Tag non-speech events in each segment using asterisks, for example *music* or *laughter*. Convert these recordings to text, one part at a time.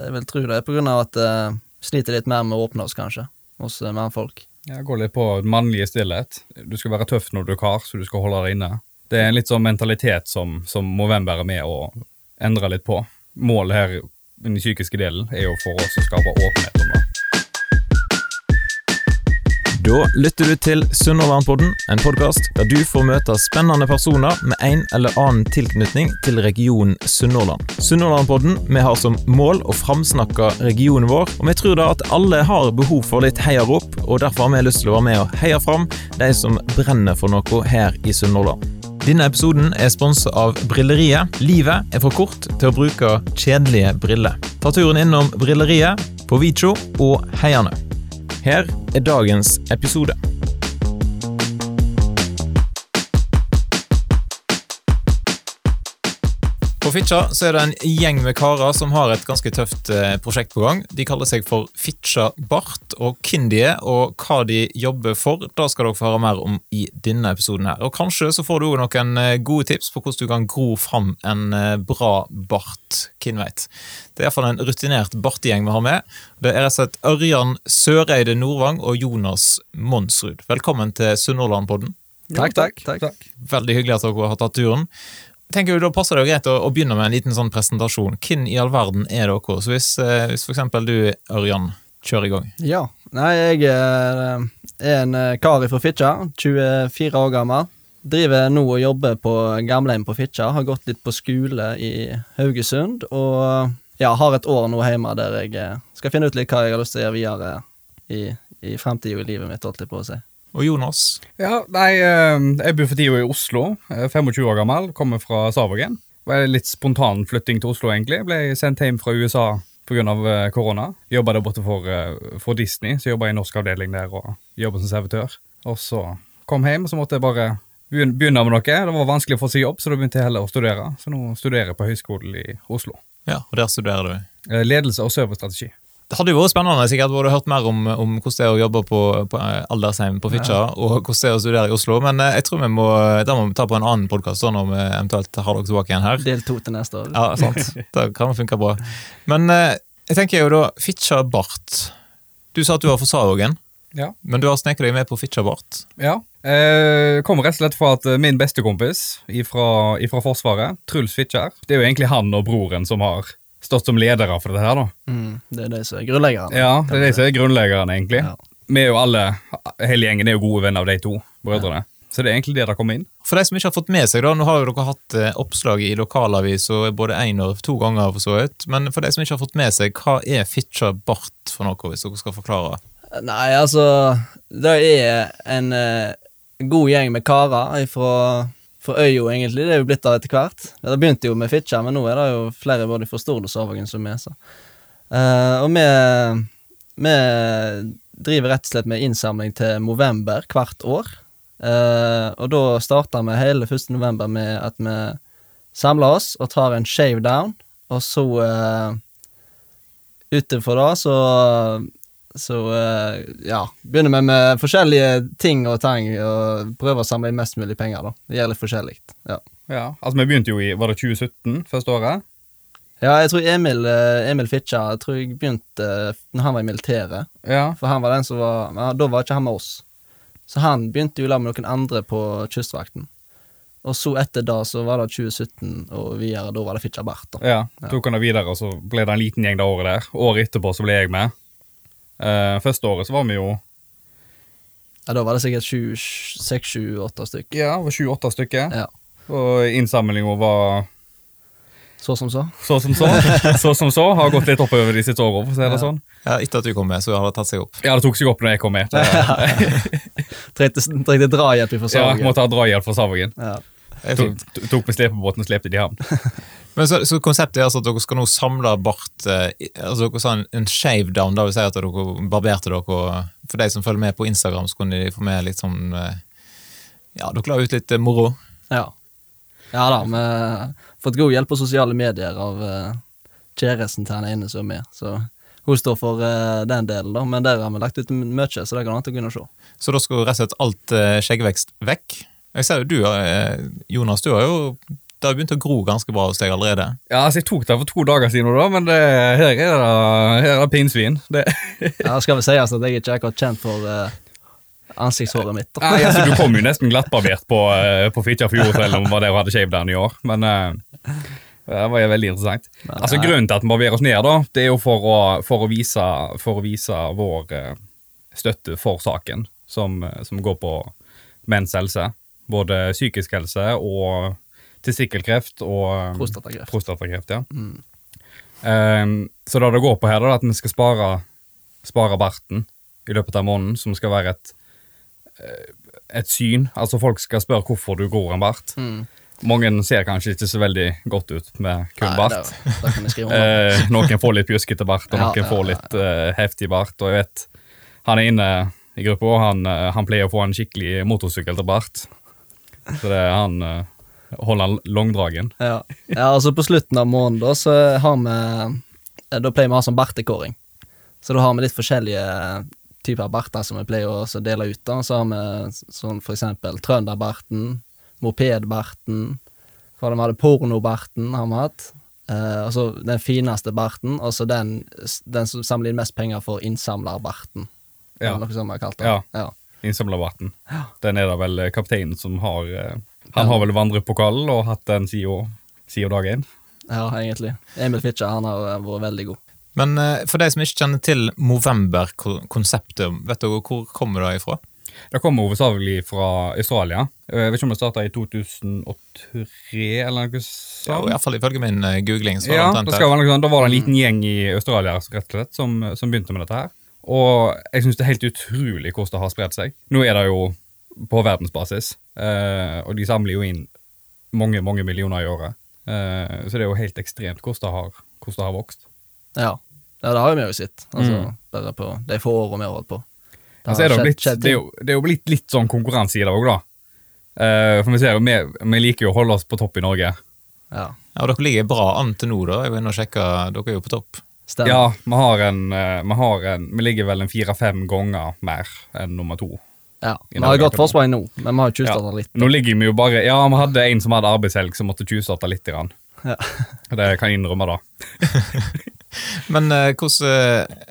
Jeg vil tro det er av at jeg sliter litt mer med å åpne oss, kanskje, hos uh, mannfolk. Jeg går litt på mannlige stillhet. Du skal være tøff når du er kar, så du skal holde deg inne. Det er en litt sånn mentalitet som, som må være med å endre litt på. Målet her den psykiske delen er jo for oss å skape åpenhet om Da lytter du til Sunnhordlandpodden, en podkast der du får møte spennende personer med en eller annen tilknytning til regionen Sunnhordland. Sunnhordlandpodden vi har som mål å framsnakke regionen vår, og vi tror da at alle har behov for litt heiarop, og derfor har vi lyst til å være med og heie fram de som brenner for noe her i Sunnhordland. Denne episoden er sponset av Brilleriet. Livet er for kort til å bruke kjedelige briller. Ta turen innom Brilleriet på Vicho og Heiane. Her er dagens episode. På Fitja så er det en gjeng med karer som har et ganske tøft eh, prosjekt på gang. De kaller seg for Fitja Bart, og hvem de er og hva de jobber for, da skal dere få høre mer om i denne episoden. her. Og Kanskje så får du òg noen eh, gode tips på hvordan du kan gro fram en eh, bra bart. Hvem veit. Det er iallfall en rutinert bartegjeng vi har med. Det er rett og slett Ørjan Søreide Nordvang og Jonas Monsrud. Velkommen til Sunnhordlandpodden. Takk, takk, takk. Veldig hyggelig at dere har tatt turen tenker jo, Da passer det jo greit å, å, begynne med en liten sånn presentasjon. Hvem i all verden er dere? Så Hvis, eh, hvis eksempel du, Ørjan, kjører i gang. Ja. Nei, jeg er, er en eh, kar fra Fitjar, 24 år gammel. Driver nå og jobber på gamlehjem på Fitjar. Har gått litt på skole i Haugesund. Og ja, har et år nå hjemme der jeg eh, skal finne ut litt hva jeg har lyst til å gjøre videre i, i fremtiden i livet mitt, holdt jeg på å si. Og Jonas? Ja, nei, eh, Jeg bor for tida i Oslo. 25 år gammel, kommer fra Savogen. Var litt spontan flytting til Oslo, egentlig. Ble sendt hjem fra USA pga. Eh, korona. Jobba der borte for, eh, for Disney, så jobba i norsk avdeling der og jobba som servitør. Og så kom hjem, så måtte jeg bare begynne med noe. Det var vanskelig å få seg jobb, så da begynte jeg heller å studere. Så nå studerer jeg på Høgskolen i Oslo. Ja, Og der studerer du? Ledelse og serverstrategi. Det hadde jo vært spennende sikkert både hørt mer om, om, hvordan det er å jobbe på, på aldersheim på Fitjar, ja. og hvordan det er å studere i Oslo, men eh, jeg tror vi må, det må vi ta på en annen podkast når vi eventuelt har dere tilbake igjen her. Del to til neste år. Ja, sant. *laughs* Det kan funke bra. Men eh, jeg tenker jo da Fitjar Bart. Du sa at du var fra Sarogen, ja. men du har sneket deg med på Fitjar Bart? Ja. Eh, kommer rett og slett fra at min bestekompis fra Forsvaret, Truls Fitjar Det er jo egentlig han og broren som har stått som ledere for dette her, da. Mm, det er de som er grunnleggerne. Ja, det er de som er grunnleggerne, egentlig. Ja. Vi er jo alle, hele gjengen er jo gode venner av de to brødrene. Ja. Så det er egentlig det der kommer inn. For de som ikke har fått med seg, da, nå har jo dere hatt eh, oppslag i lokalavis og både én og to ganger, for så vidt. Men for de som ikke har fått med seg, hva er Fitjar Bart for noe, hvis dere skal forklare? Nei, altså Det er en eh, god gjeng med karer fra for øya, egentlig. Det er jo blitt av etter hvert. Det begynte jo med Fitjar, men nå er det jo flere både fra Stord og Savagen som er så. Uh, og vi, vi driver rett og slett med innsamling til november hvert år. Uh, og da starter vi hele 1. november med at vi samler oss og tar en shave down, og så uh, Utenfor da så så uh, ja, begynner vi med forskjellige ting og tang, og prøver å samle inn mest mulig penger, da. Det gjør litt forskjellig. Ja. ja. Altså, vi begynte jo i Var det 2017, første året? Ja, jeg tror Emil, uh, Emil Fitja jeg tror jeg begynte uh, når han var i militæret. Ja. For han var den som var men Da var ikke han med oss. Så han begynte jo sammen med noen andre på Kystvakten. Og så etter da så var det 2017 og videre, da var det Fitcha Bart. da. Ja, tok han det videre, og så ble det en liten gjeng det året der. Året etterpå så ble jeg med. Uh, første året så var vi jo Ja, Da var det sikkert seks, sju, åtte stykker. Ja, det var sju-åtte stykker. Ja. Og innsamlinga var Så som så. Så som så. *laughs* så som så. Har gått litt oppover de siste åra, for å si det ja. sånn. Ja, Etter at du kom med, så har det tatt seg opp? Ja, det tok seg opp når jeg kom med. *laughs* *laughs* Trengte drahjelp fra Savogen. Ja, måtte ha drahjelp fra Savogen. Ja. Tok, tok med slepebåten og slepte det i havn. *laughs* Men så, så, konseptet er altså at dere skal nå samle bart eh, altså dere sa en, en shave down, da vil si at dere barberte dere. Og for de som følger med på Instagram, så kunne de få med litt sånn eh, Ja, dere la ut litt eh, moro. Ja. Ja da, vi har fått god hjelp på sosiale medier av uh, kjæresten til den ene som er med. Så hun står for uh, den delen, da. Men der har vi lagt ut mye, så det kan an gå å se. Så da skal rett og slett alt uh, skjeggvekst vekk? Jeg ser jo du, Jonas, du har jo det har begynt å gro ganske bra hos deg allerede. Ja, altså Jeg tok det for to dager siden, da, men det, her er det, her er det pinnsvin. Det, *laughs* Ja, skal skal si altså, at jeg ikke er akkurat kjent for uh, ansiktshåret mitt. da. ja, altså, du kom jo *laughs* nesten glattbarbert på, uh, på Fitjar selv om det var det hun hadde shaved den i år. Men uh, det var jo veldig interessant. Altså nei. Grunnen til at vi barberer oss ned, da, det er jo for å, for å, vise, for å vise vår uh, støtte for saken, som, eh, som går på menns helse. Både psykisk helse og testikkelkreft og eh, Prostatakreft. prostatakreft, ja. Mm. Um, så det det går på her, da, at vi skal spare, spare barten i løpet av måneden, som skal være et, eh, et syn. Altså Folk skal spørre hvorfor du gror en bart. Mm. Mange ser kanskje ikke så veldig godt ut med kun bart. *laughs* Eh, noen får litt pjuskete bart, og Ja, noen ja, får ja, litt eh, heftig bart. Og jeg vet, han er inne i gruppa, og han, eh, han pleier å få en skikkelig motorsykkel til bart. Så det er han eh, holder langdragen. Ja. ja, altså på slutten av måneden da, så har vi eh, Da pleier vi å ha sånn bartekåring. Så da har vi litt forskjellige typer barter som vi pleier å dele ut. da. Så har vi sånn for eksempel trønderbarten, mopedbarten, hva det vi hadde, pornobarten har vi hatt. Eh, og så den fineste barten, og så den, den som samler inn mest penger for innsamlerbarten. Ja. Noe som vi har kalt det. Ja. ja. Ja. Den er det vel eh, kapteinen som har eh, Han har vel vandrepokalen og hatt den siden siden dag én. Ja, egentlig. Emil Fitcher han har eh, vært veldig god. Men for de som ikke kjenner til Movember-konseptet, vet dere hvor kommer det ifra? Det kommer hovedsakelig fra Australia. Jeg vet ikke om det starta i 2003 eller noe Ja, sånt. i hvert fall ifølge min googling. Så Ja, det det skal være noe sånt. Da var det en liten gjeng i Australia rett og slett, som, som begynte med dette her. Og jeg syns det er helt utrolig hvordan det har spredt seg. Nå er det jo på verdensbasis, eh, og de samler jo inn mange mange millioner i året. Eh, så det er jo helt ekstremt hvordan det har, hvordan det har vokst. Ja. ja, det har jo vi jo sett. Altså, Mm. Bare på de få årene vi har holdt på. Det Altså er det, skjedd- blitt, skjedd det, er jo, det er jo blitt litt sånn konkurranse i det òg, da. Eh, for vi ser jo, vi, vi liker jo å holde oss på topp i Norge. Ja, Ja, og Dere ligger bra an til nå, da. Jeg vil inne og sjekka, dere er jo på topp. Stemmer. Ja, vi har en, eh, vi, har en vi ligger vel en fire-fem ganger mer enn nummer to. Ja. Vi har Norge godt forsvar nå. men vi har jo Ja. tjuvstarta litt. Nå ligger vi jo bare Ja, vi hadde en som hadde arbeidshelg som måtte tjuvstarte litt. Grann. Ja. *laughs* Det kan jeg innrømme, da. *laughs* Men eh, hvordan eh,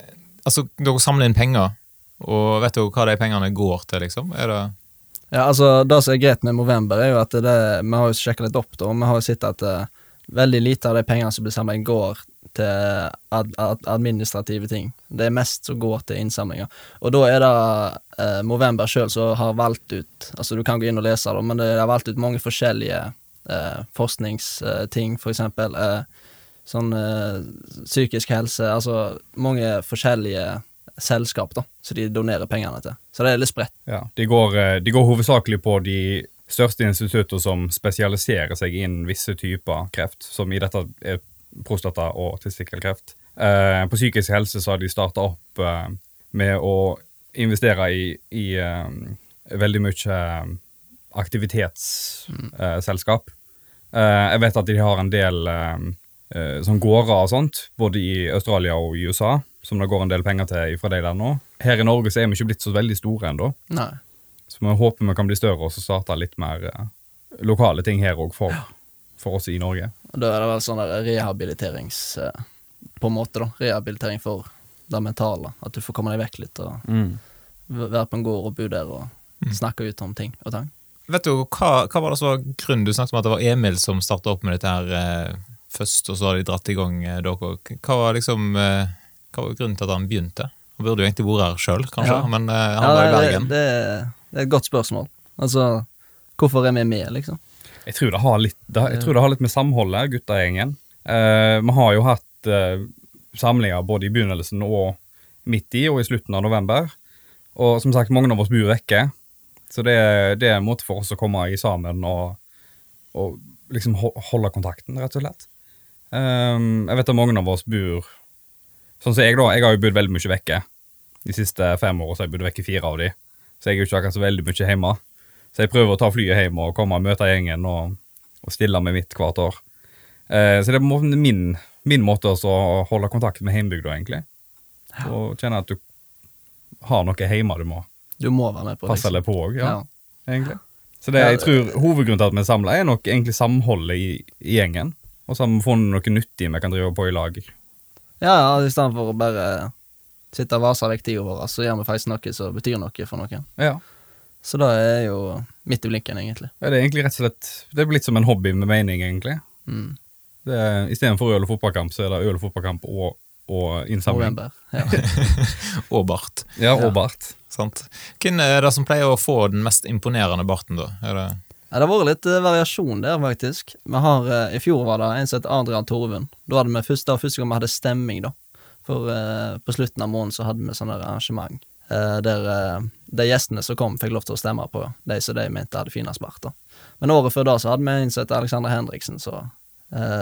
Altså, dere samler inn penger, og vet dere hva de pengene går til, liksom? Er det Ja, altså, Det som er greit med Movember, er jo at det, vi har jo sjekka litt opp, da, og vi har jo sett at uh, veldig lite av de pengene som blir samla inn, går til ad, ad, administrative ting. Det er mest som går til innsamlinger. Og da er det eh, Movember sjøl som har valgt ut Altså, du kan gå inn og lese det, men det har valgt ut mange forskjellige eh, forskningsting, for eksempel. Eh, sånn eh, psykisk helse, altså mange forskjellige selskap da, som de donerer pengene til. Så det er litt spredt. Ja, de, går, eh, de går hovedsakelig på de største institutter som spesialiserer seg innen visse typer kreft, som i dette er prostata- og testikkelkreft. Eh, på psykisk helse så har de starta opp eh, med å investere i, i eh, veldig mye aktivitetsselskap. Eh, jeg vet at de har en del sånn gårder og sånt, både i Australia og i USA, som det går en del penger til fra de der nå. Her i Norge så er vi ikke blitt så veldig store ennå, så vi håper vi kan bli større og så starte litt mer lokale ting her òg for, for oss i Norge. Da er det vel sånn der rehabiliterings... eh, På en måte, da. Rehabilitering for det mentale. At du får komme deg vekk litt og mm. være på en gård og bo der og snakke ut om ting og tang. Vet du, hva, hva var det som var grunnen? Du snakket om at det var Emil som starta opp med dette her eh, først, og så har de dratt i gang eh, dere. Hva var liksom eh, Hva var grunnen til at han begynte? Han burde jo egentlig vært her sjøl, kanskje, Ja. men eh, han Ja, var i det, det, det er et godt spørsmål. Altså, hvorfor er vi med, liksom? Jeg tror det har litt, det, jeg tror det har litt med samholdet, guttegjengen. Eh, vi har jo hatt eh, samlinger både i begynnelsen og midt i og i slutten av november. Og som sagt, mange av oss bor vekke, så det, det er en måte for oss å komme i sammen og, og liksom holde kontakten, rett og slett. Um, jeg vet at mange av oss bor Sånn som jeg, da. Jeg har jo bodd veldig mye vekke. De siste fem årene har jeg bodd vekke fire av de. Så jeg er jo ikke akkurat så veldig mye hjemme. Så jeg prøver å ta flyet hjem og komme og møte gjengen og, og stille med mitt hvert år. Eh, så det er min, min måte å holde kontakt med heimbygda, egentlig. Og kjenne at du har noe hjemme du må Du må være med på passe liksom. deg på òg, ja, Ja. egentlig. Så det, jeg tror hovedgrunnen til at vi er samla, er nok egentlig samholdet i, i gjengen. Og så har vi funnet noe nyttig vi kan drive på i lag. Ja, ja, i stedet for å bare sitte og vase vekk tida vår, så gjør vi faktisk noe som betyr noe for noen. Ja. Så det er jo midt i blinken, egentlig. Ja, Det er egentlig rett og slett Det er blitt som en hobby med mening, egentlig. Mm. Det Istedenfor øl og fotballkamp, så er det øl og fotballkamp og, og innsamling. November. Ja. *laughs* Og bart. Ja, Ja. og bart. Sant? Hvem er det som pleier å få den mest imponerende barten, da? Er det Ja, det har vært litt uh, variasjon der, faktisk. Vi har, uh, I fjor var det en som het Adrian Torvund. Da hadde vi første, første gang vi hadde stemming, da. For uh, på slutten av måneden så hadde vi sånne der arrangement der de gjestene som kom, fikk lov til å stemme på de som de mente hadde finest bart. da. Men året før da så hadde vi en som het Alexander Henriksen, som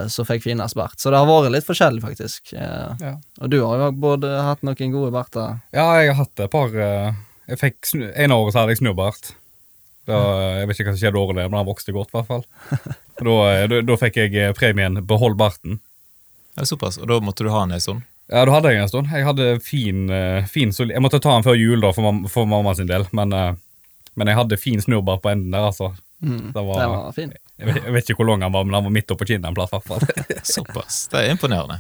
så fikk finest bart. Så det har vært litt forskjellig, faktisk. Eh, Ja. og du har jo både hatt noen gode barter. ja, jeg har hatt et par eh, Jeg fikk En år så hadde jeg snurrbart. Da, *laughs* jeg vet ikke hva som skjedde året der, men han vokste godt, i hvert fall. Da, eh, da, da fikk jeg eh, premien 'behold barten'. Ja, såpass? Og da måtte du ha en en stund? Ja, da hadde jeg en stund. Jeg hadde fin, eh, fin soli- Jeg måtte ta den før jul da, for, mam for mamma sin del, men, eh, men jeg hadde fin snurrbart på enden der, altså. Mm, Det var- Den var fin. Jeg vet, jeg vet ikke hvor lang han var, men han var midt oppå kinnet en plass, i hvert fall. *laughs* Såpass. Det er imponerende.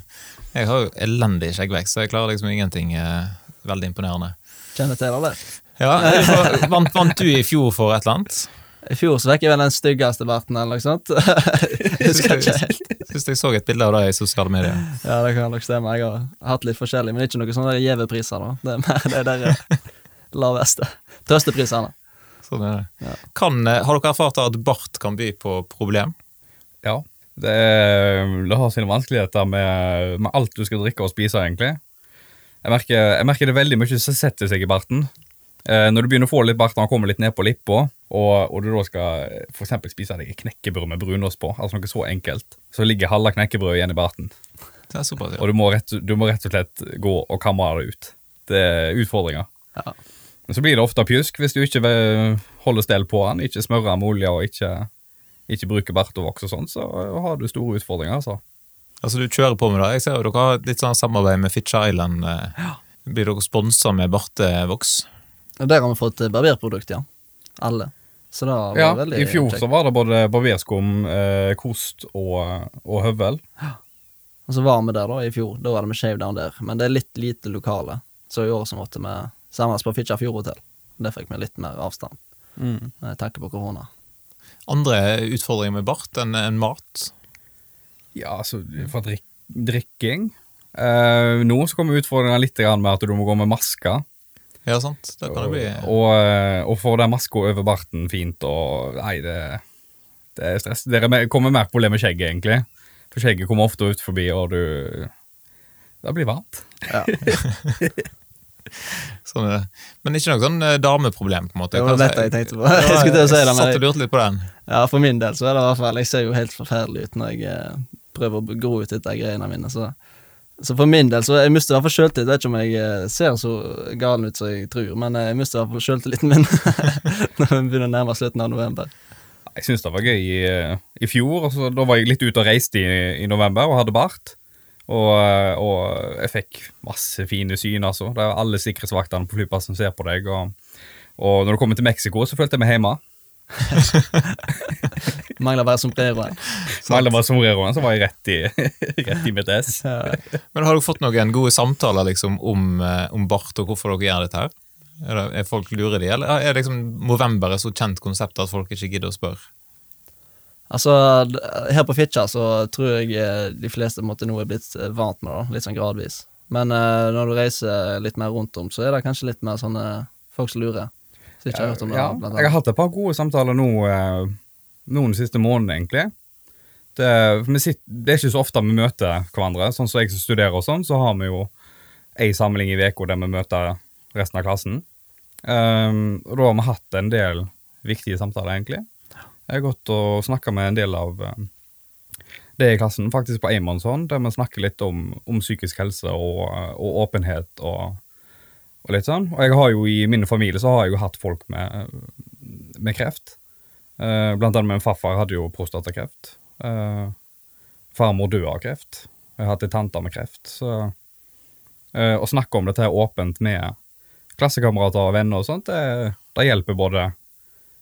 Jeg har jo elendig skjeggvekst, så jeg klarer liksom ingenting eh, veldig imponerende. Kjenner til det der. Ja, vant, vant du i fjor for et eller annet? I fjor så fikk jeg vel den styggeste barten, eller noe sånt. *laughs* Jeg husker ikke helt. Syns jeg så et bilde av det i sosiale medier. Ja, det kan nok stemme. Jeg har hatt litt forskjellig, men ikke noen sånne gjeve priser, da. Det er mer det der eh, *laughs* laveste. Trøsteprisene. Sånn er det. Ja. Kan, eh, har dere erfart at bart kan by på problem? Ja. Det, er- det har sine vanskeligheter med, med alt du skal drikke og spise, egentlig. Jeg merker, jeg merker det veldig mye som setter seg i barten. Eh, når du begynner å få litt bart han kommer litt ned på lippa, og, og du da skal eh, eksempel spise deg knekkebrød med brunost på, altså noe så enkelt, så ligger halve knekkebrødet igjen i barten. Det er såpass, ja. Og du må, rett, du må rett og slett gå og kamre det ut. Det er utfordringer. Ja. Men så blir det ofte pjusk hvis du ikke holder holde stell på den, ikke smører med olje og ikke, ikke bruker bartovoks og sånn, så har du store utfordringer, altså. Altså, du kjører på med det. Jeg ser jo dere har litt sånn samarbeid med Fitch Island. Ja. Blir dere sponsa med bartevoks? Og der har vi fått eh, barberprodukt, ja. Alle. Så det var Ja, veldig I fjor kjekt. så var det både barberskum, eh, kost og, og høvel. Og så var vi der da i fjor. Da var det med Shave Down der. Men det er litt lite lokale. Så i år så måtte vi samles på Fitjar hotell. Det fikk vi litt mer avstand, med tanke på korona. Andre utfordringer med bart enn en mat? Ja, altså for drikk, drikking. Eh, nå så kommer utfordringen litt med at du må gå med maske. Ja, sant? Det kan det bli. Og, eh, og få den maska over barten fint og Nei, det, det er stress. Det er kommer mer problem med skjegget, egentlig. For skjegget kommer ofte ut forbi, og du Det blir varmt. Ja. *laughs* Sånn er det. Men ikke noe sånn eh, dameproblem, på en måte. Det var dette jeg tenkte på. Jeg skulle til å si det, Satt og men lurte litt på den. ja, for min del så er det i hvert fall Jeg ser jo helt forferdelig ut når jeg eh, prøver å gro ut dette greiene mine, så så for min del, så jeg mister i hvert fall sjøltillit. Vet ikke om jeg eh, ser så galen ut som jeg tror, men eh, jeg mister i hvert fall sjøltilliten min *laughs* når vi begynner å nærme oss slutten av november. Jeg syns det var gøy i, i fjor. Altså, Da var jeg litt ute og reiste i, i november og hadde bart. Og, og jeg fikk masse fine syn, altså. Det er alle sikkerhetsvaktene på flyplassen ser på deg. Og, og når du kommer til Mexico, så følte jeg meg hjemme. *laughs* Mangler bare sombreroen. Mangler bare sombreroen, så var jeg rett i, *laughs* rett i mitt ess. Ja. Men har dere fått noen gode samtaler liksom, om, eh, om bart og hvorfor dere gjør dette her? Er, det, er folk lurer de, eller er liksom november et så kjent konsept at folk ikke gidder å spørre? Altså, her på Fitjar så tror jeg eh, de fleste måtte nå er blitt eh, vant med det, litt sånn gradvis. Men når du reiser litt mer rundt om, så er det kanskje litt mer sånne folk som lurer. Så ikke har hørt om det, Ja, blant jeg har hatt et par gode samtaler nå, noen siste månedene, egentlig. Det, sitter, det er ikke så ofte vi møter hverandre. Sånn som jeg som studerer og sånn, så har vi jo ei samling i uka der vi møter resten av klassen. Um, og da har vi hatt en del viktige samtaler, egentlig. Jeg har gått og snakka med en del av um, det i klassen, faktisk på Amonshånd, der vi snakker litt om, om psykisk helse og, og åpenhet og, og litt sånn. Og jeg har jo i min familie så har jeg jo hatt folk med, med kreft. Eh, blant annet min farfar hadde jo prostatakreft. Uh, farmor døde av kreft. Jeg har hatt ei tante med kreft. Så eh, å snakke om dette her åpent med klassekamerater og venner og sånt, det, det hjelper både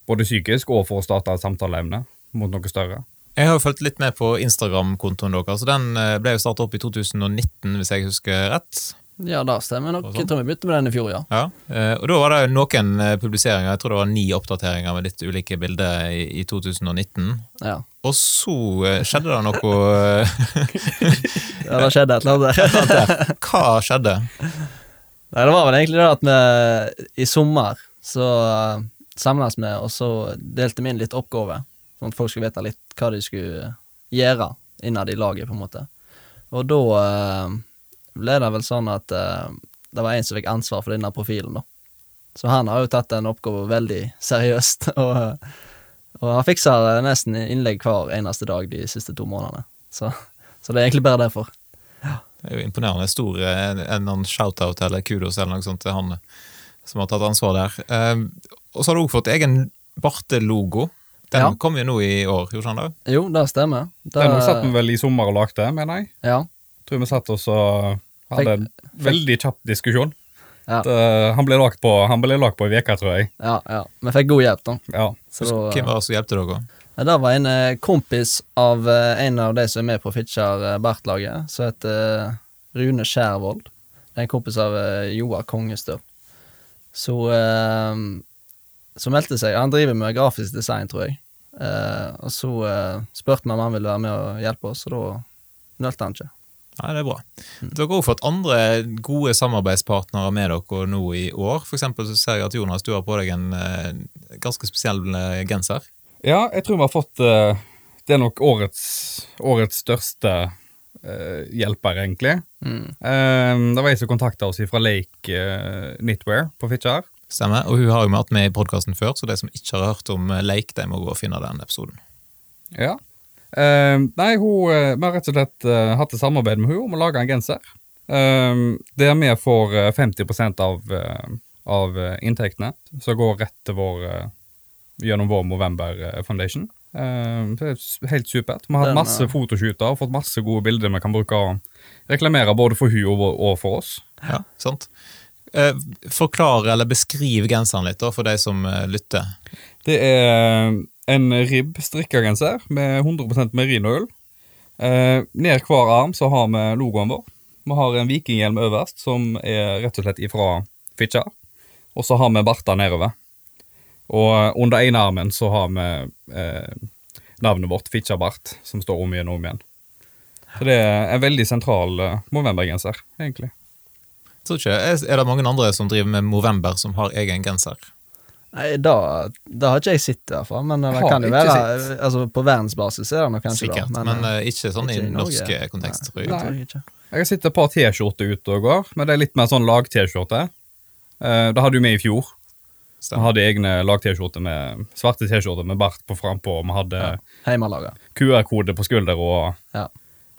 både psykisk og for å starte et samtaleemne mot noe større. Jeg har jo fulgt litt med på Instagram-kontoen deres. Den eh, ble jo starta opp i 2019, hvis jeg husker rett. Ja, det stemmer nok. Sånn. Jeg tror vi begynte med den i fjor, ja. Ja, eh, og Da var det noen eh, publiseringer, jeg tror det var ni oppdateringer med litt ulike bilder i, i 2019. Ja, Og så eh, skjedde det noe *laughs* ja det skjedde et eller annet der. *laughs* Hva skjedde? Nei, det var vel egentlig det at vi i sommer så samles vi, og så delte vi inn litt oppgaver, sånn at folk skulle vite litt hva de skulle gjøre innad i laget, på en måte. Og da ble det vel sånn at uh, det var en som fikk ansvar for denne profilen, da. Så han har jo tatt den oppgaven veldig seriøst, *laughs* og, og han fikser nesten innlegg hver eneste dag de siste to månedene. Så, så det er egentlig bare derfor. Det er jo imponerende stor eh, en shout-out eller kudos eller noe sånt til han eh, som har tatt ansvar der. Uh, og så har du også fått egen Barte-logo. Den Ja. kom jo nå i år, gjorde han det? Jo, det stemmer. Det, Den satt vi vel i sommer og lagde, mener jeg. Ja. Tror vi satt oss og hadde en veldig kjapp diskusjon. Ja. Det, han ble lagt på han ble lagt på ei uke, tror jeg. Ja, ja. Vi fikk god hjelp, da. Ja. Så så, Hvem var det som hjelpte dere? Ja, Det var en eh, kompis av eh, en av de som er med på Fitjar eh, Bert-laget, som heter eh, Rune Skjærvold. Det er en kompis av eh, Joar Kongestø. Så eh, Så meldte seg Han driver med grafisk design, tror jeg. Eh, og så eh, spurte vi om han ville være med og hjelpe oss, og da nølte han ikke. Nei, det er bra. Dere har også fått andre gode samarbeidspartnere med dere nå i år. For så ser jeg at Jonas, du har på deg en eh, ganske spesiell eh, genser. ja, jeg tror vi har fått eh, Det er nok årets, årets største eh, hjelper, egentlig. Mm. Eh, det var ei som kontakta oss fra Lake eh, Knitwear på Fitjar. Stemmer. Og hun har jo vært med i podkasten før, så de som ikke har hørt om Lake, de må gå og finne den episoden. Ja. Eh, nei, hun, eh, vi har rett og slett uh, hatt et samarbeid med hun om å lage en genser. Uh, der vi får eh, 50% av, uh, av eh, inntektene, som går rett til vår eh, gjennom vår Movember eh, Foundation. Eh, det er helt supert. Vi har hatt masse eh, fotoshooter og fått masse gode bilder vi kan bruke og reklamere både for hun og, for oss. Ja, sant? Forklare forklar eller beskriv genseren litt da, for de som eh, lytter. Det er en ribb strikkegenser med 100 merinoull. Eh, ned hver arm så har vi logoen vår. Vi har en vikinghjelm øverst, som er rett og slett ifra Fitjar. Og så har vi barter nedover. Og under ene armen så har vi eh, navnet vårt, Fitjar Bart, som står om igjen og om igjen. Så det er en veldig sentral eh, Movember-genser, egentlig. Tror ikke, er det mange andre som driver med Movember som har egen genser? Nei, da, da har ikke jeg sett, det, iallfall. Men det kan jo være Altså, på verdensbasis er det nok kanskje Sikkert, da. men, eh, ikke sånn ikke i norsk kontekst, tror jeg. Nei, jeg ikke. Jeg har sett et par T-skjorter ute og går, men det er litt mer sånn lag-T-skjorte. Uh, det hadde jo vi i fjor. Vi hadde egne lag-T-skjorter med svarte T-skjorter med bart på frampå. og Vi hadde Ja. QR-kode på skulder og Ja.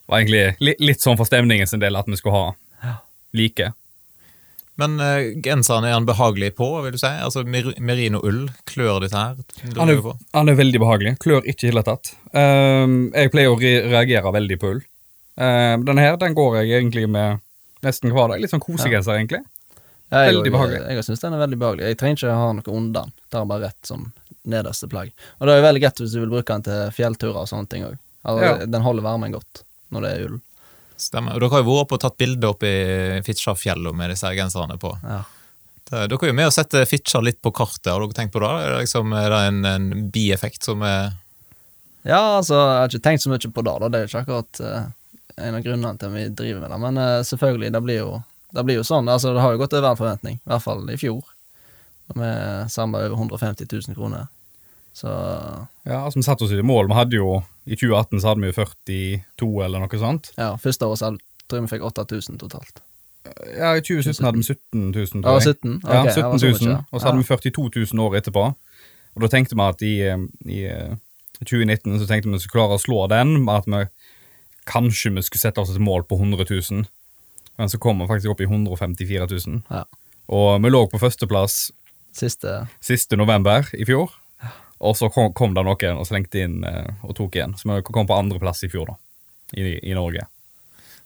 var egentlig li litt sånn for stemningen sin del at vi skulle ha Ja. like. Men uh, genseren er han behagelig på, vil du si? Altså mer Merino-ull, klør dette her? Han er, han er veldig behagelig. Klør ikke i det hele tatt. Um, jeg pleier å re reagere veldig på ull. Um, denne her den går jeg egentlig med nesten hver dag. Litt sånn kosegenser, egentlig. Ja, jeg, Veldig behagelig. Jeg, jeg syns den er veldig behagelig. Jeg trenger ikke ha noe under den. Er bare rett som nederste plagg. Og det er jo veldig greit hvis du vil bruke den til fjellturer og sånne ting òg. Altså, Ja. Den holder varmen godt når det er ull. Stemmer. Og dere har jo vært oppe og tatt bilde oppe i Fitjarfjellet med disse genserne på. Ja. Det, dere er jo med å sette Fitjar litt på kartet, har dere tenkt på det? Er det, liksom, er det en, en bieffekt som er ja, altså, jeg har ikke tenkt så mye på det, da. Det er ikke akkurat uh, en av grunnene til at vi driver med det. Men uh, selvfølgelig, det blir jo det blir jo sånn. Altså, det har jo gått over en forventning. I hvert fall i fjor. Da vi samla over 150 000 kroner. Så Ja, altså Vi satte oss i mål. Vi hadde jo I 2018 så hadde vi jo 42 eller noe sånt. ja, første året så tror jeg vi fikk 8000 totalt. Ja, I 2017 hadde vi 17 000, Ja, tror jeg. 17? Okay, Ja, 17 var så 000, mye, ja. og så hadde vi 42 000 året etterpå. Og da tenkte vi at i, eh, i eh, 2019 så tenkte vi at vi skulle klare å slå den, med at vi kanskje vi skulle sette oss et mål på 100 000. Men så kom vi faktisk opp i 154 000. Ja. Og vi lå på førsteplass Siste siste november i fjor. Og så kom, kom det noen og slengte inn eh, og tok igjen. Så vi kom på andreplass i fjor, da. I, i Norge.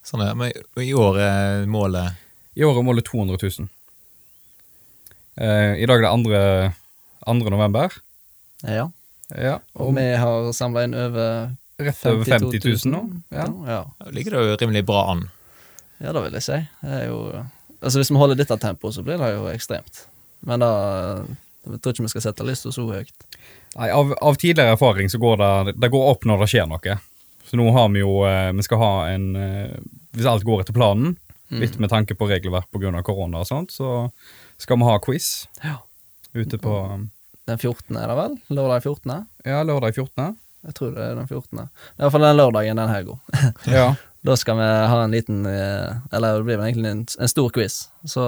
sånn? ja. Men i år er målet I år er målet 200 000. Eh, I dag er det andre, 2. november. Ja. Ja, Og og vi har samla inn over rett over 50 000 nå. Ja. Ja. Ja. Ligger det jo rimelig bra an. ja, det vil jeg si. Det er jo Altså, hvis vi holder dette tempoet, så blir det jo ekstremt. Men da Jeg tror ikke vi skal sette lista så høyt. Nei, av, av tidligere erfaring så går det, det går opp når det skjer noe. Så nå har vi jo eh, Vi skal ha en eh, Hvis alt går etter planen, litt med tanke på regelverk pga. korona og sånt, så skal vi ha quiz Ja. ute på Den 14. er det vel? Lørdag 14. Ja, lørdag 14. Jeg tror det er den 14. Det er fall den lørdagen den helga. *laughs* Ja. *laughs* Da skal vi ha en liten eh, Eller det blir vel egentlig en, en stor quiz. Så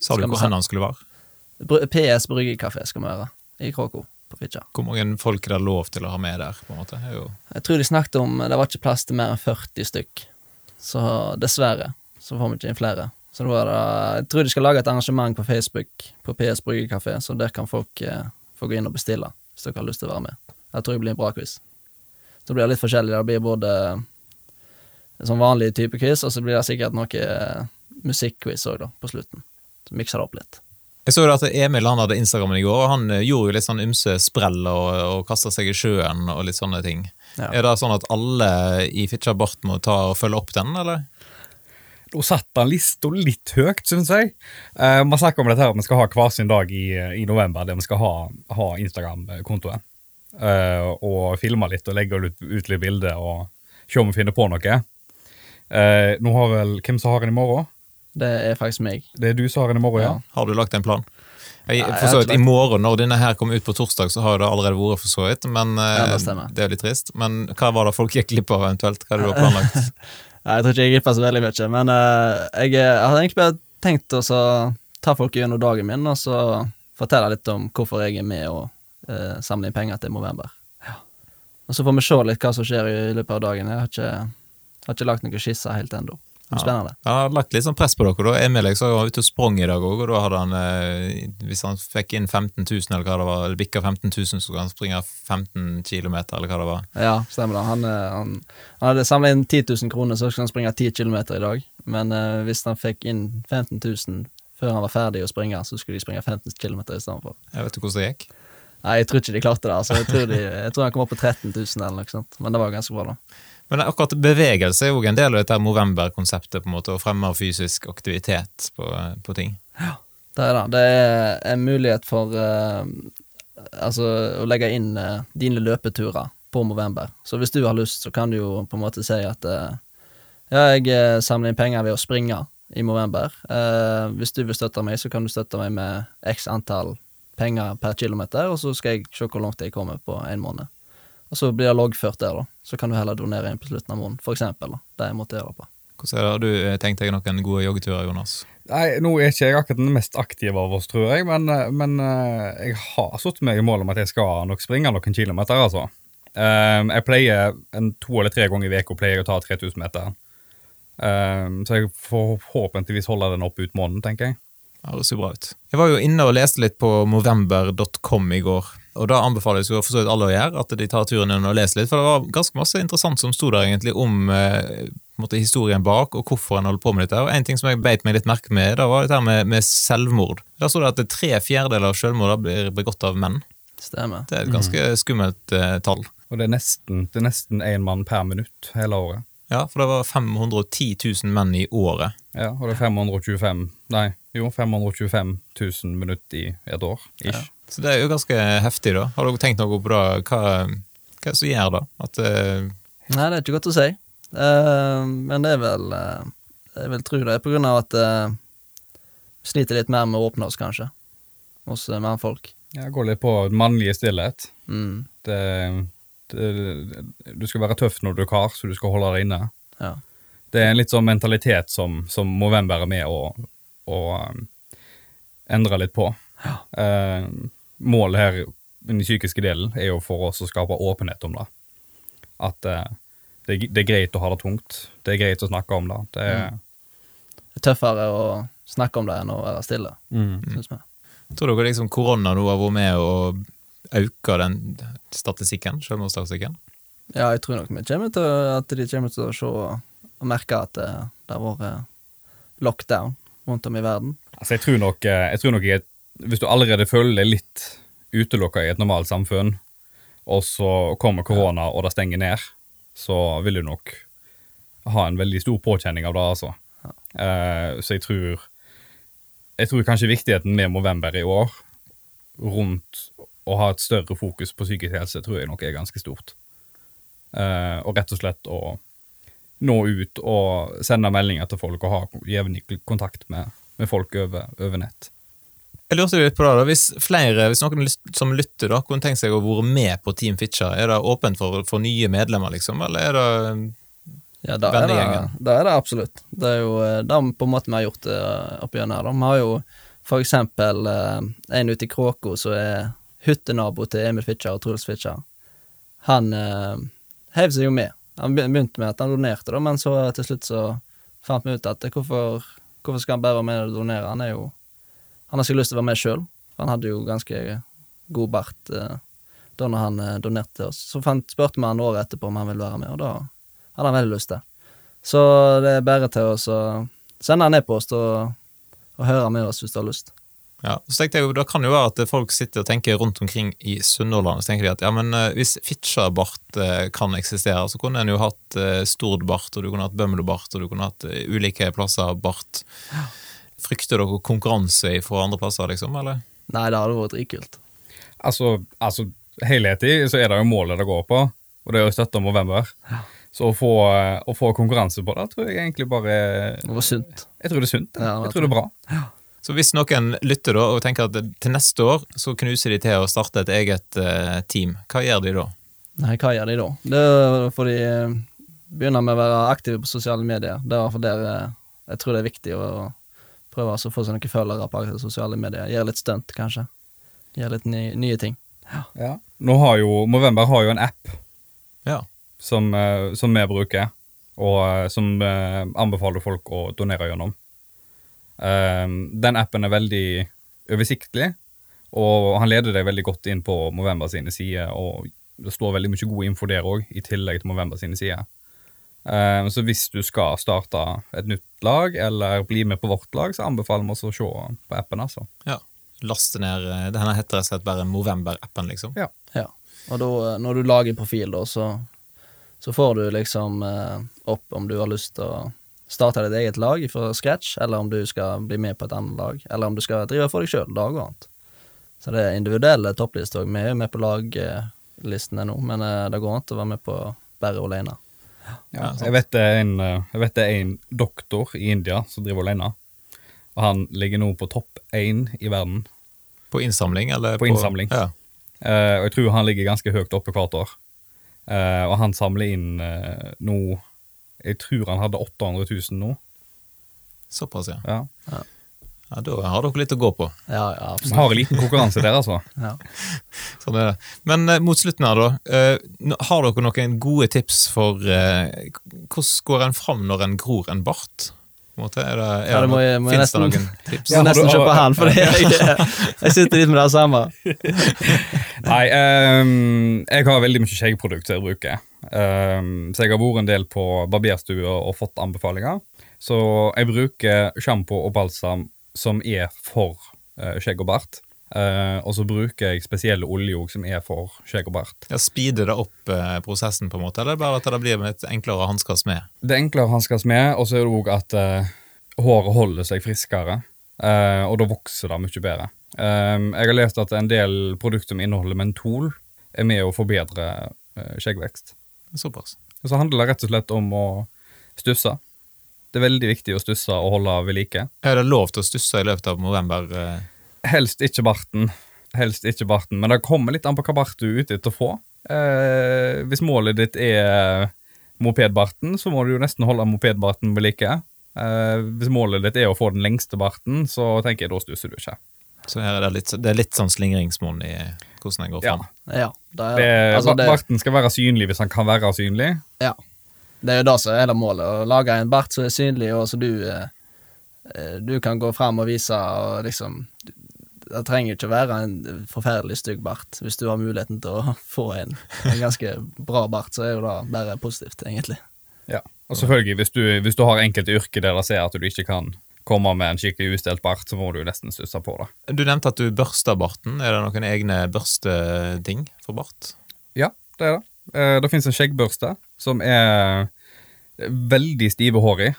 Sa du hvor hen han skulle være? PS Bryggekafé skal vi være i Kråko på Fitjar. Hvor mange folk er det lov til å ha med der? på en måte? Jo Jeg tror de snakket om Det var ikke plass til mer enn 40 stykk. Så dessverre så får vi ikke inn flere. Så det var da, Jeg tror de skal lage et arrangement på Facebook på PS Bryggekafé, så der kan folk eh, få gå inn og bestille hvis dere har lyst til å være med. Jeg tror det blir en bra quiz. Så blir det litt forskjellig. Det blir både sånn vanlig type quiz, og så blir det sikkert noe eh, musikkquiz òg, da, på slutten. Så mikser det opp litt. Jeg så jo at Emil han hadde Instagrammen i går, og han eh, gjorde jo litt sånn ymse sprell og, og kasta seg i sjøen og litt sånne ting. Ja. Er det sånn at alle i Fitjar Bart må ta og følge opp den, eller? Nå satte han lista litt høyt, syns jeg. Eh, man snakker om dette her, vi skal ha hver sin dag i, i november der vi skal ha, ha Instagram-kontoen. Eh, og filme litt og legge ut, ut litt bilder og se om vi finner på noe. Eh, nå har vel Hvem som har den i morgen? Det er faktisk meg. Det er du som har den i morgen, ja? Ja. Har du lagt en plan? Jeg, Nei, for så vidt, I morgen, når denne her kommer ut på torsdag, så har det allerede vært for så vidt. Men eh, Ja, det det er litt trist. Men hva var det folk gikk glipp av, eventuelt? Hva er det du har planlagt? *laughs* Nei, Jeg tror ikke jeg glipper så veldig mye, men uh, jeg, jeg hadde egentlig bare tenkt å ta folk gjennom dagen min, og så fortelle litt om hvorfor jeg er med og uh, samle inn penger til Movember. Og så får vi se litt hva som skjer i løpet av dagen. Jeg har ikke, har ikke lagt noen skisser helt ennå. Det Ja, Spennende. Han har lagt litt sånn press på dere. da. Emil jeg så var ute og sprang i dag òg, og da hadde han eh, Hvis han fikk inn 15 000, eller hva det var, eller bikka 15 000, så skulle han springe 15 km, eller hva det var. Ja, stemmer det. Han, eh, han, han hadde samla inn 10 000 kroner, så skulle han springe 10 km i dag. Men uh, hvis han fikk inn 15 000 før han var ferdig å springe, så skulle de springe 15 km i stedet for. Jeg vet ikke hvordan det gikk. Nei, jeg tror ikke de klarte det. Altså. Jeg, tror de, jeg tror han kom opp på 13 000 eller noe sånt, men det var ganske bra, da. Men akkurat bevegelse er jo en del av dette Movember-konseptet, på en måte, å fremme fysisk aktivitet på, på ting. Det er det. Det er en mulighet for uh, altså, å legge inn uh, dine løpeturer på Movember. Så hvis du har lyst, så kan du jo på en måte si at uh, ja, jeg samler inn penger ved å springe i Movember. Hvis du vil støtte meg, så kan du støtte meg med x antall penger per kilometer, og så skal jeg se hvor langt jeg kommer på en måned. Og så blir det loggført der, da. Så kan du heller donere inn på slutten av måneden, for eksempel. Da. Det jeg måtte gjøre på. Hvordan er det? Har du eh, tenkt deg noen gode joggeturer, Jonas? Nei, Nå er ikke jeg akkurat den mest aktive av oss, tror jeg, men, eh, men eh, jeg har satt meg i mål om at jeg skal nok springe noen kilometer, altså. Jeg pleier en to eller tre ganger i uka pleier jeg å ta 3000 meter. Så jeg får forhåpentligvis holde den opp ut måneden, tenker jeg. Det ser bra ut. Jeg var jo inne og leste litt på movember.com i går, og da anbefales jo for så vidt alle å gjøre at de tar turen inn og leser litt, for det var ganske masse interessant som sto der egentlig om eh, måte, historien bak, og hvorfor en holder på med dette. Og En ting som jeg beit meg litt merke med, da var dette her med, med selvmord. Der sto det at det tre fjerdedeler av selvmord blir begått av menn. Stemmer. Det er et ganske skummelt eh, tall. Og det er nesten det er nesten én mann per minutt hele året. Ja, for det var 510 000 menn i året. Ja, Og det er 525 Nei, jo, 525 000 minutter i et år. Ish. Ja. Så det er jo ganske heftig, da. Har dere tenkt noe på da, hva, hva er det som gjør da? At uh... Nei, det er ikke godt å si. Uh, men det er vel uh, Jeg vil tro det er på grunn av at uh, sliter litt mer med å åpne oss, kanskje, hos uh, mannfolk. Ja, Går litt på mannlige stillhet. Mm, Det, det, du skal være tøff når du er kar, så du skal holde deg inne. ja. Det er en litt sånn mentalitet som, som hvem være med å, å um, endre litt på. Eh, målet her i den psykiske delen er jo for oss å skape åpenhet om det. At eh, det, det er greit å ha det tungt. Det er greit å snakke om det. det er, Det er tøffere å snakke om det enn å være stille, mm. syns vi. tror dere liksom korona nå har vært med å øke den statistikken, selvmordsstatistikken? Ja, jeg tror nok vi kommer til at de kommer til å se og merke at det, det har vært eh, lockdown rundt om i verden. Altså, jeg tror nok, eh, jeg tror nok jeg, Hvis du allerede føler deg litt utelukka i et normalt samfunn, og så kommer korona og det stenger ned, så vil du nok ha en veldig stor påkjenning av det, altså. Eh, så jeg tror Jeg tror kanskje viktigheten med november i år, rundt å ha et større fokus på psykisk helse, tror jeg nok er ganske stort. Uh, og rett og slett å nå ut og sende meldinger til folk og ha jevnlig kontakt med, med folk over, over nett. Jeg lurte litt på det da, Hvis flere, hvis noen som lytter da, kunne tenkt seg å være med på Team Fitcher, er det åpent for, for nye medlemmer, liksom, eller er det Ja, da er, det, da er det absolutt. Det er jo eh, det på en måte vi har gjort det igjen gjennom her. da. Vi har jo for eksempel eh, en ute i Kråko som er hyttenabo til Emil Fitcher og Truls Fitcher. Han eh, heiv seg jo med. Han begynte med at han donerte, da, men så til slutt så fant vi ut at eh, hvorfor, hvorfor skal han bare være med og donere? Han er jo Han har sikkert lyst til å være med sjøl. Han hadde jo ganske god bart eh, da når han eh, donerte til oss. Så fant, spurte vi han året etterpå om han ville være med, og da hadde han veldig lyst til. Så det er bare til å sende en e-post og, og høre med oss hvis du har lyst. Ja, så tenkte jeg jo, Det kan jo være at folk sitter og tenker rundt omkring i Sunnhordland så tenker de at ja, men eh, hvis Fitcher-bart eh, kan eksistere, så kunne en jo hatt uh, Stord-bart, og du kunne hatt Bømlo-bart, og du kunne hatt eh, ulike plasser bart. Frykter dere konkurranse fra andre plasser, liksom, eller? Nei, det hadde vært dritkult. Altså, altså helhetlig så er det jo målet det går på, og det er jo støtte november Så å få, å få konkurranse på det tror jeg egentlig bare Det var sunt. Jeg tror det er sunt. jeg. Ja, jeg tror det er bra. Så hvis noen lytter da og tenker at til neste år så knuser de til å starte et eget eh, team, hva gjør de da? Nei, hva gjør de da? Det får de eh, begynne med å være aktive på sosiale medier. Det er derfor der eh, jeg tror det er viktig å prøve å få seg noen følgere på sosiale medier. Gjøre litt stunt, kanskje. Gjøre litt ny, nye ting. Ja. Nå har jo Movember har jo en app Ja. som, som vi bruker, og som anbefaler folk å donere gjennom. Eh, den appen er veldig oversiktlig, og han leder deg veldig godt inn på Movember sine sider, og det står veldig mye god info der òg, i tillegg til Movember sine sider. Eh, så hvis du skal starte et nytt lag, eller bli med på vårt lag, så anbefaler vi oss å se på appen, altså. ja. Laste ned eh, Denne heter rett og slett bare Movember-appen, liksom. Ja. Og da, eh, når du lager profil, da, så, så får du liksom eh, opp om du har lyst til å starte ditt eget lag fra scratch, eller om du skal bli med på et annet lag, eller om du skal drive for deg sjøl. lag og annet. Så det er individuelle topplister òg. Vi er jo med på laglistene nå, men eh, det går an å være med på bare alene. Ja, jeg, vet det er en, eh, jeg vet det er en doktor i India som driver alene. Og han ligger nå på topp én i verden. På innsamling, eller? På innsamling. Ja. Uh, og jeg tror han ligger ganske høyt oppe hvert år. Uh, og han samler inn uh, nå Jeg tror han hadde 800 000 nå. Såpass, ja. Ja. ja. Da har dere litt å gå på. Ja, ja, Vi har en liten konkurranse der, altså. *laughs* Ja. Sånn er det. Men eh, mot slutten her, da. eh, har dere noen gode tips for eh, hvordan går en fram når en gror en bart? En måte, er det, er Ja, det må jeg- noe, må jeg nesten, det noen tips? Jeg må nesten kjøpe han, for *laughs* jeg, jeg sitter litt med det samme. *laughs* Nei, um, jeg har veldig mye skjeggprodukter jeg bruker. Ehm, så jeg har vært en del på barberstue og fått anbefalinger. Så jeg bruker sjampo og balsam som er for eh, skjegg og bart. Uh, og så bruker jeg spesielle oljer som er for skjegg og bart. Ja, Speeder det opp uh, prosessen, på en måte, eller bare at det blir litt enklere å hanskes med? Det er enklere å hanskes med, og så er det òg at uh, håret holder seg friskere. og da vokser det mye bedre. Um, jeg har lest at en del produkter som inneholder mentol, er med å forbedre skjeggvekst. Såpass. Så handler det rett og slett om å stusse. Det er veldig viktig å stusse og holde ved like. Er det lov til å stusse i løpet av november? eh? Helst ikke barten. Helst ikke barten, men det kommer litt an på hva bart du er ute etter å få. Eh, hvis målet ditt er mopedbarten, så må du jo nesten holde mopedbarten ved like. Eh, hvis målet ditt er å få den lengste barten, så tenker jeg da stusser du ikke. Så her er det litt, det er litt sånn slingringsmonn i hvordan en går fram. Ja, det Det, altså, det, barten skal være synlig hvis han kan være synlig. ja. det er jo det som er hele målet. Å lage en bart som er synlig, og så du eh, Du kan gå fram og vise og liksom Det trenger ikke å være en forferdelig stygg bart. Hvis du har muligheten til å *laughs* få en, en ganske bra bart, så er jo det bare positivt, egentlig. Ja. Og selvfølgelig, hvis du, hvis du har enkelte yrker der det ser at du ikke kan komme med en skikkelig ustelt bart, så må du nesten stusse på det. Du nevnte at du børster barten. Er det noen egne børsteting for bart? Ja, det er det. Eh, Det finnes en skjeggbørste som er veldig stive hår i.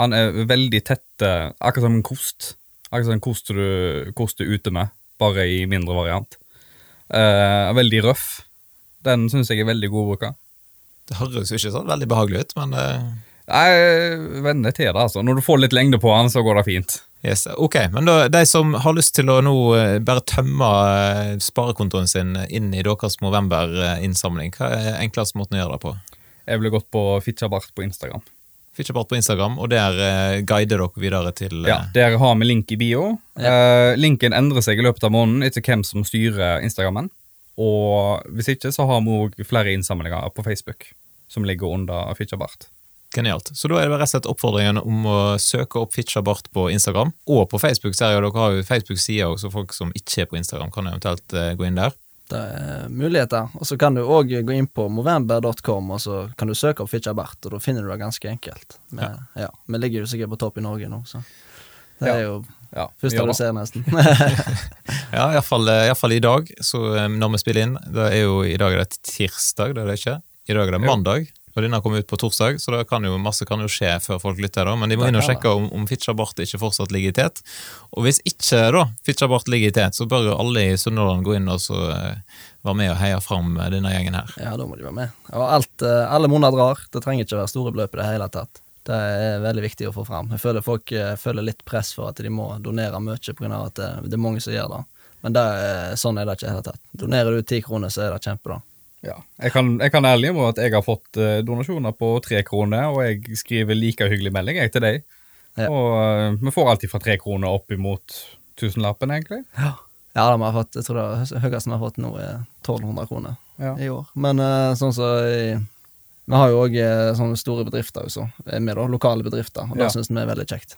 Han er veldig tett, eh, akkurat som en kost. Akkurat som en kost du koster ute med, bare i mindre variant. Eh, veldig røff. Den syns jeg er veldig god å bruke. Det høres jo ikke sånn veldig behagelig ut, men Jeg venner til det, altså. Når du får litt lengde på den, så går det fint. yes. Ok, men da, de som har lyst til å nå eh, bare tømme eh, sparekontoen sin inn i deres november-innsamling, hva er enkleste måten å gjøre det på? Jeg ville gått på Fitchabart på Instagram. Fitchabart på Instagram, og der eh, guider dere videre til Ja, eh, Der har vi link i bio. Eh, linken endrer seg i løpet av måneden etter hvem som styrer Instagrammen. Og hvis ikke, så har vi òg flere innsamlinger på Facebook som ligger under Fitchabart. Genialt. Så da er det rett og slett oppfordringen om å søke opp Fitchabart på Instagram, og på Facebook. ser jeg, Dere har jo Facebook-sider også, så folk som ikke er på Instagram, kan eventuelt eh, gå inn der. Det er muligheter. Og så kan du òg gå inn på movember.com, og så kan du søke opp Fitjar Bert, og da finner du det ganske enkelt. Men, ja. Vi ligger jo sikkert på topp i Norge nå, så det Ja. er jo Ja, første gjør du ser, nesten. *laughs* *laughs* Ja, iallfall i dag, så eh, når vi spiller inn. Det er jo I dag er det tirsdag, det er det ikke? I dag er det mandag, og denne kommer ut på torsdag, så det kan jo, masse kan jo skje før folk lytter. da, Men de må inn og sjekke om, om Fitjar Bart ikke fortsatt ligger i tet. Og hvis ikke da Fitjar Bart ligger i tet, så bør jo alle i Sunnhordland gå inn og så eh, være med og heie fram eh, denne gjengen her. Ja, da må de være med. Og alt, eh, alle monner drar. Det trenger ikke være store beløp i det hele tatt. Det er veldig viktig å få fram. Jeg føler folk eh, føler litt press for at de må donere mye pga. at det, det er mange som gjør det. Men det, sånn er det ikke i det hele tatt. Donerer du ti kroner, så er det kjempebra. Ja. Jeg, kan, jeg kan ærlig innrømme at jeg har fått eh, donasjoner på tre kroner, og jeg skriver like hyggelig melding jeg til deg. Ja. Og eh, vi får alltid fra tre kroner opp imot tusenlappen, egentlig. Ja, da, vi har fått, jeg tror det er høyeste vi har fått nå, er 1200 kroner Ja. i år. Men eh, sånn så Vi har jo òg sånne store bedrifter også, med da, lokale bedrifter, og det Ja. syns vi er veldig kjekt.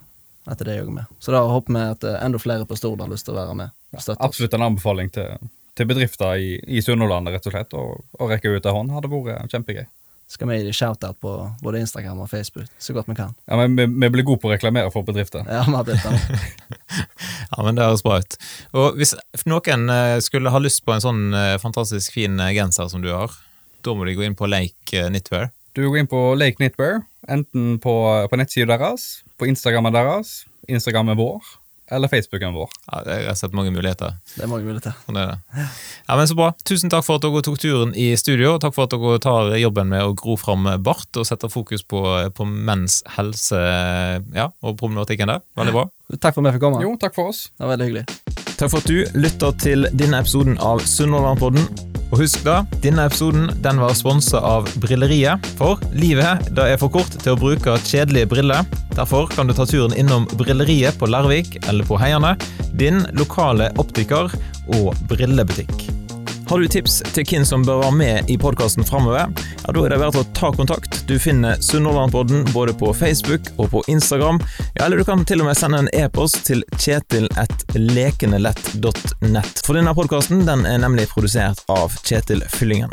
At det er med. Så da håper vi at enda flere på Stord har lyst til å være med. oss. Absolutt en anbefaling til, til bedrifter i, i Sunnhordlandet, rett og slett. og, og rekke ut en hånd hadde vært kjempegøy. Skal vi gi shout-out på både Instagram og Facebook så godt vi kan. Ja, men vi, vi blir gode på å reklamere for bedrifter. Ja, vi har blitt det. *laughs* Ja, men Det høres bra ut. Og Hvis noen eh, skulle ha lyst på en sånn eh, fantastisk fin eh, genser som du har, da må de gå inn på Lake Knitwear. Du går inn på Lake Knitwear, enten på, på nettsiden deres, på Instagrammen deres, Instagrammen vår, eller Facebooken vår. Ja, det er sett mange muligheter. Det er mange muligheter. Sånn er det. Ja, men Så bra. Tusen takk for at dere tok turen i studio, og takk for at dere tar jobben med å gro fram bart og setter fokus på, på menns helse ja, og problematikken der. Veldig bra. Takk for at vi fikk komme. Jo, takk for oss. Det var veldig hyggelig. Takk for at du lytta til denne episoden av Sunnhordlandpodden. Og husk da, denne episoden den var sponsa av Brilleriet. For livet det er for kort til å bruke kjedelige briller. Derfor kan du ta turen innom Brilleriet på Larvik eller på Heiane. Din lokale optiker og brillebutikk. Har du tips til hvem som bør være med i podkasten framover, ja, da er det verdt å ta kontakt. Du finner Sunnhordlandpodden både på Facebook og på Instagram. Ja, eller du kan til og med sende en e-post til kjetil.lekenelett.nett. For denne podkasten den er nemlig produsert av Kjetil Fyllingen.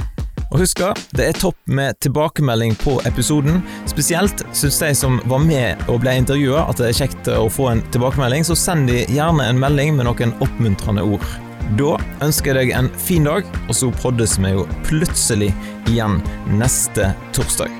Og husk det er topp med tilbakemelding på episoden. Spesielt syns de som var med og ble intervjua at det er kjekt å få en tilbakemelding, så send de gjerne en melding med noen oppmuntrende ord. Da ønsker jeg deg en fin dag, og så poddes vi jo plutselig igjen neste torsdag.